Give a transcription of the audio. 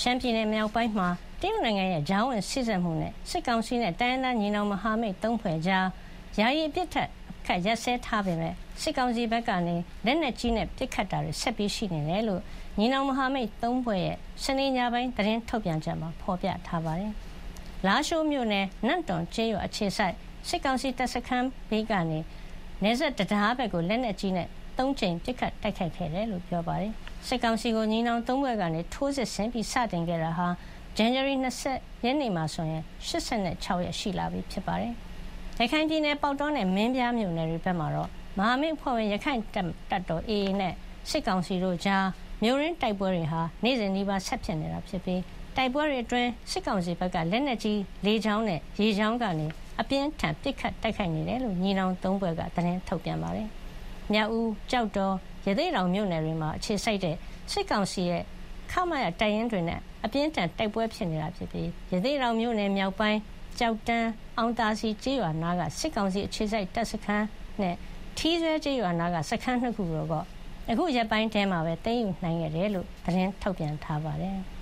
ရှမ်းပြည်နယ်မြောက်ပိုင်းမှာ တရုတ်နိုင်ငံရဲ့ ကြားဝင်စေ့စပ်မှုနဲ့ စစ်ကောင်စီနဲ့ တိုင်းရင်းသားညီနောင်မဟာမိတ်သုံးဖွဲ့ကြား ယာယီ အပစ်အခတ်ရပ်စဲထားပေမယ့် စစ်ကောင်စီဘက်ကနေလက်နက်ကြီးနဲ့ ပစ်ခတ်တာတွေ ဆက်ပြီးရှိနေတယ်လို့ ညီနောင်မဟာမိတ်သုံးဖွဲ့ရဲ့ စနေညပိုင်း သတင်းထုတ်ပြန်ချက်မှာ ဖော်ပြထားပါတယ်။လားရှိုးမြို့နယ်နန့်တွန်ကျေးရွာအခြေစိုက် စစ်ကောင်စီတပ်စခန်းဘေးကနေနေဆက်တရားဘက်ကို လက်နက်ကြီးနဲ့ သုံးချိန်ပစ်ခတ်တိုက်ခိုက်ခဲ့တယ်လို့ပြောပါတယ်။စစ်ကောင်စီကိုညီနောင်သုံးဘက်ကနေထိုးစစ်ဆင်ပြီးစတင်ခဲ့တာဟာဇန်နဝါရီ20ရက်နေ့မှာဆိုရင်86ရက်ရှိလာပြီဖြစ်ပါတယ်။ရခိုင်ပြည်နယ်ပေါတောနဲ့မင်းပြားမြို့နယ်တွေဘက်မှာတော့မဟာမိတ်ဖွဲ့ဝင်ရခိုင်တပ်တော် AA နဲ့စစ်ကောင်စီတို့ကြားမြို့ရင်းတိုက်ပွဲတွေဟာနေ့စဉ်နေ့ပါဆက်ဖြစ်နေတာဖြစ်ပြီးတိုက်ပွဲတွေအတွင်းစစ်ကောင်စီဘက်ကလက်နက်ကြီးလေကြောင်းနဲ့ရေကြောင်းကနေအပြင်းထန်ပစ်ခတ်တိုက်ခိုက်နေတယ်လို့ညီနောင်သုံးဘက်ကသတင်းထုတ်ပြန်ပါတယ်။ မြောက်ဦးကြောက်တော် ရသေးတောင်မြို့နယ်တွေမှာ အခြေစိုက်တဲ့ စစ်ကောင်စီရဲ့ ခမရတိုင်ရင်တွေနဲ့ အပြင်းထန် တိုက်ပွဲဖြစ်နေတာဖြစ်ပြီး ရသေးတောင်မြို့နယ်မြောက်ပိုင်းကြောက်တန်း အောင်တာစီကျေးရွာနားက စစ်ကောင်စီအခြေစိုက် တပ်စခန်းနဲ့ ထီးဆွဲကျေးရွာနားက စခန်းနှစ်ခုတော့ အခုရက်ပိုင်းထဲမှာပဲ သိမ်းယူနိုင်ခဲ့တယ်လို့ သတင်းထုတ်ပြန်ထားပါတယ်။